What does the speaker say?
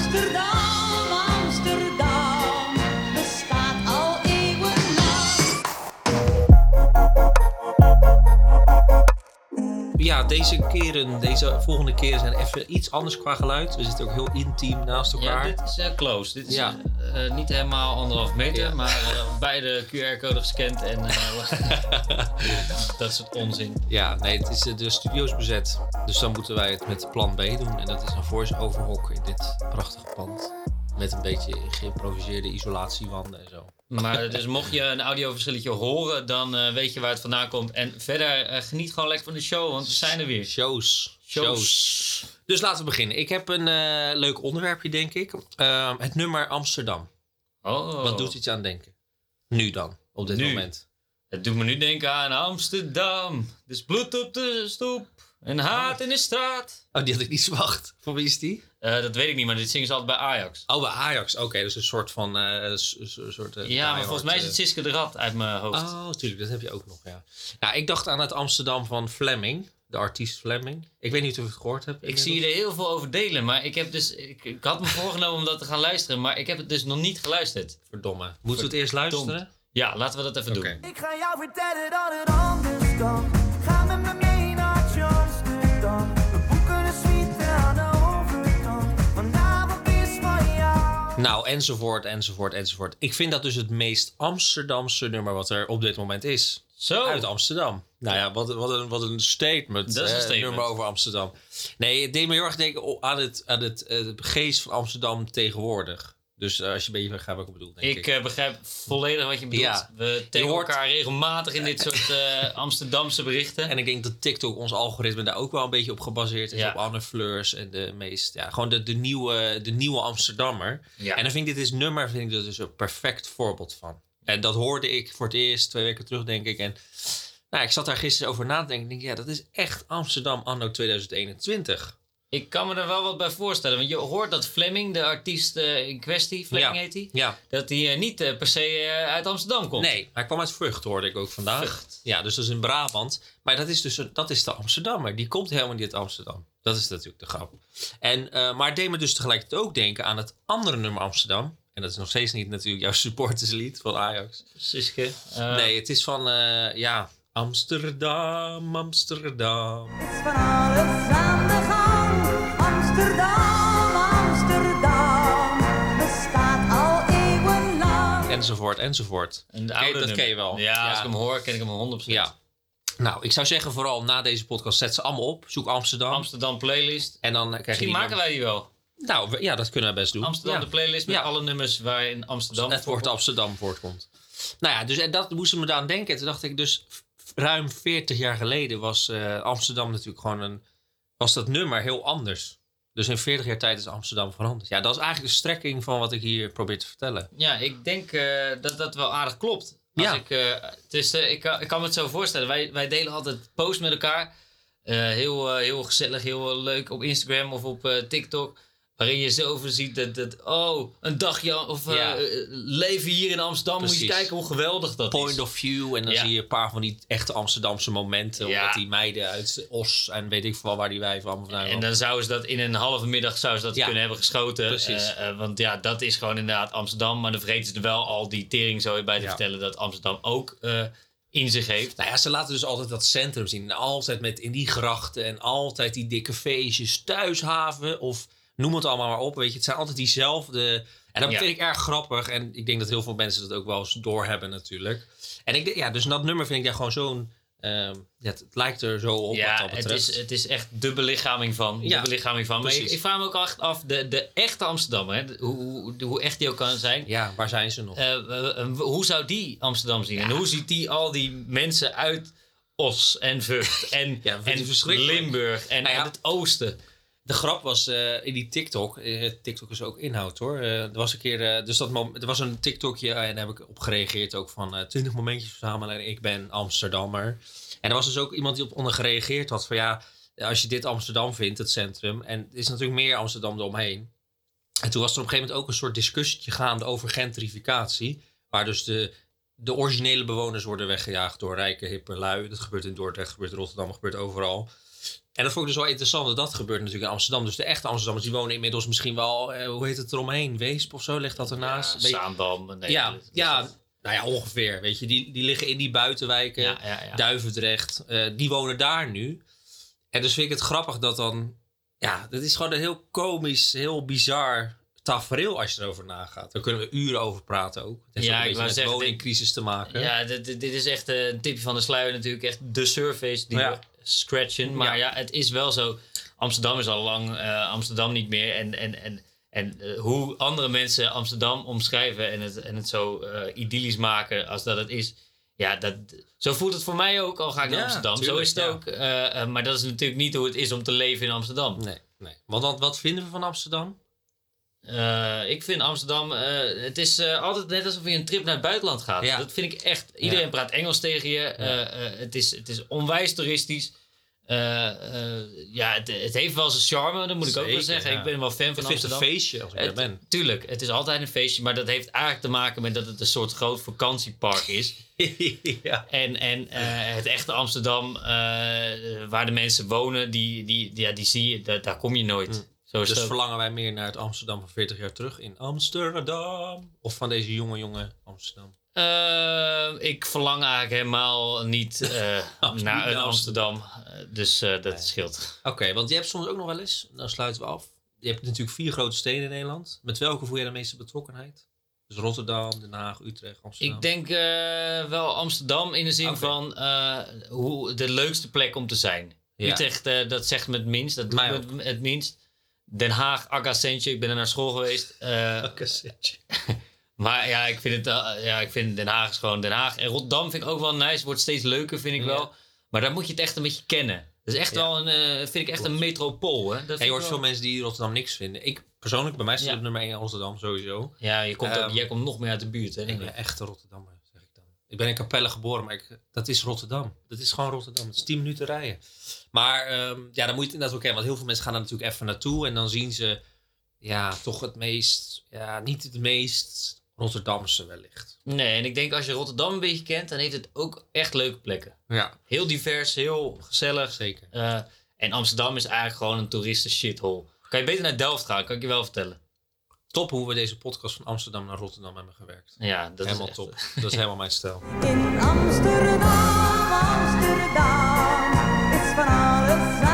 Amsterdam, deze keren, deze volgende keren zijn even iets anders qua geluid. We zitten ook heel intiem naast Ja, elkaar. dit is eh, close. Dit is Ja. eh, eh, niet helemaal anderhalf meter, Ja. maar beide QR-code gescand en dat soort onzin. Ja, nee, het is, de studio is bezet. Dus dan moeten wij het met plan B doen. En dat is een voice-over hok in dit prachtige pand. Met een beetje geïmproviseerde isolatiewanden en zo. Maar dus mocht je een audioverschilletje horen, dan eh, weet je waar het vandaan komt. En verder eh, geniet gewoon lekker van de show, want we zijn er weer. Shows. Shows. Shows. Dus laten we beginnen. Ik heb een eh, leuk onderwerpje, denk ik. Ehm, het nummer Amsterdam. Oh. Wat doet iets aan denken? Nu dan, op dit Nu. moment. Het doet me nu denken aan Amsterdam. Dus bloed op de stoep en haat in de straat. Oh, die had ik niet verwacht. Van wie is die? Eh, dat weet ik niet, maar dit zingen ze altijd bij Ajax. Oh, bij Ajax. Oké, dus een soort van... eh, een soort, eh, Ja, maar volgens mij is het Siske de Rad uit mijn hoofd. Oh, tuurlijk, dat heb je ook nog, ja. Nou, ik dacht aan het Amsterdam van Fleming, de artiest Fleming. Ik weet niet of je het gehoord hebt. Ik zie je er heel veel over delen, maar ik, heb dus, ik, ik had me voorgenomen om dat te gaan luisteren, maar ik heb het dus nog niet geluisterd. Verdomme. Moeten we het eerst luisteren? Ja, laten we dat even doen. Ik ga jou vertellen dat het anders kan. Ga met me mee Nou, enzovoort, enzovoort, enzovoort. Ik vind dat dus het meest Amsterdamse nummer wat er op dit moment is. Zo. Uit Amsterdam. Nou ja, wat, wat, een, wat een statement. Dat is een hè, statement. nummer over Amsterdam. Nee, het deed me heel erg denken aan het, aan het eh, geest van Amsterdam tegenwoordig. Dus eh, als je een beetje begrijpt wat ik bedoel, denk ik. Ik eh, begrijp volledig wat je bedoelt. Ja. We tegen elkaar regelmatig in dit soort eh, Amsterdamse berichten. En ik denk dat TikTok, ons algoritme, daar ook wel een beetje op gebaseerd is. Ja. Op Anne Fleurs en de meest, ja, gewoon de, de, nieuwe, de nieuwe Amsterdammer. Ja. En dan vind ik dit is nummer, vind ik dat dus een perfect voorbeeld van. En dat hoorde ik voor het eerst twee weken terug, denk ik. En nou, ik zat daar gisteren over na te denken. Ik denk, ja, dat is echt Amsterdam anno 2021. Ik kan me er wel wat bij voorstellen. Want je hoort dat Fleming, de artiest eh, in kwestie, Fleming Ja. heet hij, Ja, dat hij eh, niet eh, per se uit Amsterdam komt. nee, hij kwam uit Vught, hoorde ik ook vandaag. Vught. Ja, dus dat is in Brabant. Maar dat is dus dat is de Amsterdammer. Die komt helemaal niet uit Amsterdam. Dat is natuurlijk de grap. En, eh, maar het deed me dus tegelijkertijd ook denken aan het andere nummer Amsterdam. En dat is nog steeds niet natuurlijk jouw supporterslied van Ajax. Siske. eh, nee, het is van, eh, ja, Amsterdam, Amsterdam. Enzovoort, enzovoort. En de Ken oude dat ken je wel. Ja, als ik hem hoor, ken ik hem 100%. Ja. Nou, ik zou zeggen vooral na deze podcast zet ze allemaal op. Zoek Amsterdam. Amsterdam playlist. en dan krijg je Misschien maken wij die wel. Nou, we- ja, dat kunnen we best doen. Amsterdam, Ja. de playlist met Ja. alle nummers waarin Amsterdam... het woord Amsterdam voortkomt. Nou ja, dus en dat moest me aan denken. Toen dacht ik dus ruim 40 jaar geleden was eh, Amsterdam natuurlijk gewoon een... Was dat nummer heel anders. Dus in 40 jaar tijd is Amsterdam veranderd. Ja, dat is eigenlijk de strekking van wat ik hier probeer te vertellen. Ja, ik denk eh, dat dat wel aardig klopt. Als Ja. ik, eh, het is, eh, ik, kan- ik kan me het zo voorstellen. Wij, wij delen altijd posts met elkaar. Heel, heel gezellig, heel leuk op Instagram of op TikTok. Waarin je zoveel ziet dat, dat oh, een dagje of eh, Ja. leven hier in Amsterdam. Moet je kijken hoe geweldig dat Point is. of view. En dan Ja. zie je een paar van die echte Amsterdamse momenten. Ja. Omdat die meiden uit Os en weet ik veel waar die wijven allemaal vandaan En dan zouden ze dat in een halve middag zouden ze dat kunnen hebben geschoten. Precies. Eh, eh, want ja, dat is gewoon inderdaad Amsterdam. Maar dan vergeten ze er wel al die tering zo bij te vertellen dat Amsterdam ook in zich heeft. Nou ja, ze laten dus altijd dat centrum zien. En altijd met in die grachten en altijd die dikke feestjes, thuishaven of noem het allemaal maar op. Weet je, het zijn altijd diezelfde. En dat Ja. vind ik erg grappig. En ik denk dat heel veel mensen dat ook wel eens doorhebben natuurlijk. En ik denk, ja, dus dat nummer vind ik daar gewoon zo'n... ehm, ja, het, het lijkt er zo op wat Ja, dat het betreft. is, het is echt de belichaming van. Ja, de belichaming van. Maar ik, ik vraag me ook echt af, de, de echte Amsterdammer, hè, hoe, hoe, hoe echt die ook kan zijn. Ja, waar zijn ze nog? eh, hoe zou die Amsterdam zien? En hoe ziet die al die mensen uit Os en Vught en, en. Limburg en, Nou en het oosten? De grap was eh, in die TikTok. eh, TikTok is ook inhoud hoor. Eh, er was een keer. dus dat er was een TikTokje en daar heb ik op gereageerd ook van eh 20 momentjes verzamelen. En ik ben Amsterdammer. En er was dus ook iemand die op onder gereageerd had van ja. Als je dit Amsterdam vindt, het centrum. En er is natuurlijk meer Amsterdam eromheen. En toen was er op een gegeven moment ook een soort discussietje gaande over gentrificatie. Waar dus de, de originele bewoners worden weggejaagd door rijke, hippe lui. Dat gebeurt in Dordrecht, gebeurt in Rotterdam, gebeurt overal. En dat vond ik dus wel interessant. Dat dat gebeurt natuurlijk in Amsterdam. Dus de echte Amsterdammers die wonen inmiddels misschien wel... eh, hoe heet het eromheen? Weesp of zo ligt dat ernaast? Ja, Zaandam. Nee, ja, ja, nou ja, ongeveer. Weet je, die, die liggen in die buitenwijken. ja, ja, ja. Duivendrecht. eh, die wonen daar nu. En dus vind ik het grappig dat dan... Ja, dat is gewoon een heel komisch, heel bizar tafereel als je erover nagaat. Daar kunnen we uren over praten ook. Het heeft Ja, ook een ik met zeggen, woningcrisis te maken. Ja, dit, dit is echt eh, een tipje van de sluier natuurlijk. Echt de surface die Ja. we scratchen. Maar ja. het is wel zo. Amsterdam is al lang eh, Amsterdam niet meer. En, en, en, en eh, hoe andere mensen Amsterdam omschrijven en het, en het zo idyllisch maken als dat het is. Ja, dat, zo voelt het voor mij ook, al ga ik naar Ja, Amsterdam. zo is het ook. maar dat is natuurlijk niet hoe het is om te leven in Amsterdam. Nee, nee. Want wat, wat vinden we van Amsterdam? Eh, ik vind Amsterdam, eh, het is eh, altijd net alsof je een trip naar het buitenland gaat. Ja. Dat vind ik echt. Iedereen Ja. praat Engels tegen je. Het, is, het is onwijs toeristisch. Ja, het, het heeft wel zijn charme, dat moet ik ook wel zeggen. Ik ben wel fan van Het is een Amsterdam. feestje als ik Het- ben. Tuurlijk, het is altijd een feestje, maar dat heeft eigenlijk te maken met dat het een soort groot vakantiepark is. ja. En, en het echte Amsterdam, waar de mensen wonen, die, die, ja, die zie je, daar, daar kom je nooit. Zo Dus verlangen wij meer naar het Amsterdam van 40 jaar terug in Amsterdam? Of van deze jonge, jonge Amsterdam? Eh, ik verlang eigenlijk helemaal niet eh, naar een naar Amsterdam. Eh, dus dat scheelt. Oké, want je hebt soms ook nog wel eens, dan sluiten we af. Je hebt natuurlijk vier grote steden in Nederland. Met welke voel je de meeste betrokkenheid? Dus Rotterdam, Den Haag, Utrecht, Amsterdam. Ik denk wel Amsterdam in de zin van hoe de leukste plek om te zijn. Ja. Utrecht, dat zegt me het minst. Dat doet me het minst. Den Haag, Accentje, ik ben er naar school geweest. Je? maar ja ik, vind het, eh, ja, ik vind Den Haag is gewoon Den Haag. En Rotterdam vind ik ook wel nice. Wordt steeds leuker, vind ik Ja. wel. Maar daar moet je het echt een beetje kennen. Dat is echt Ja. wel een, eh, vind ik echt een metropool. Hè? Dat En je hoort wel- veel mensen die Rotterdam niks vinden. Ik persoonlijk, bij mij staat Ja. het nummer 1 Amsterdam sowieso. Ja, je komt ook- Ehm, jij komt nog meer uit de buurt. Hè? Ik ben echt een zeg ik ben in Capelle geboren, maar ik, dat is Rotterdam. Dat is gewoon Rotterdam. Het is 10 minuten rijden. Maar ehm, ja, dan moet je het inderdaad ook kennen. Want heel veel mensen gaan er natuurlijk even naartoe. En dan zien ze, ja, toch het meest, ja, niet het meest Rotterdamse wellicht. Nee, en ik denk als je Rotterdam een beetje kent, dan heeft het ook echt leuke plekken. Ja, Heel divers, heel gezellig. zeker. Eh, en Amsterdam is eigenlijk gewoon een toeristen shithole. Kan je beter naar Delft gaan, kan ik je wel vertellen. Top hoe we deze podcast van Amsterdam naar Rotterdam hebben gewerkt. Ja, dat helemaal is helemaal top. Eh, dat is helemaal mijn stijl. In Amsterdam, Amsterdam, is van alles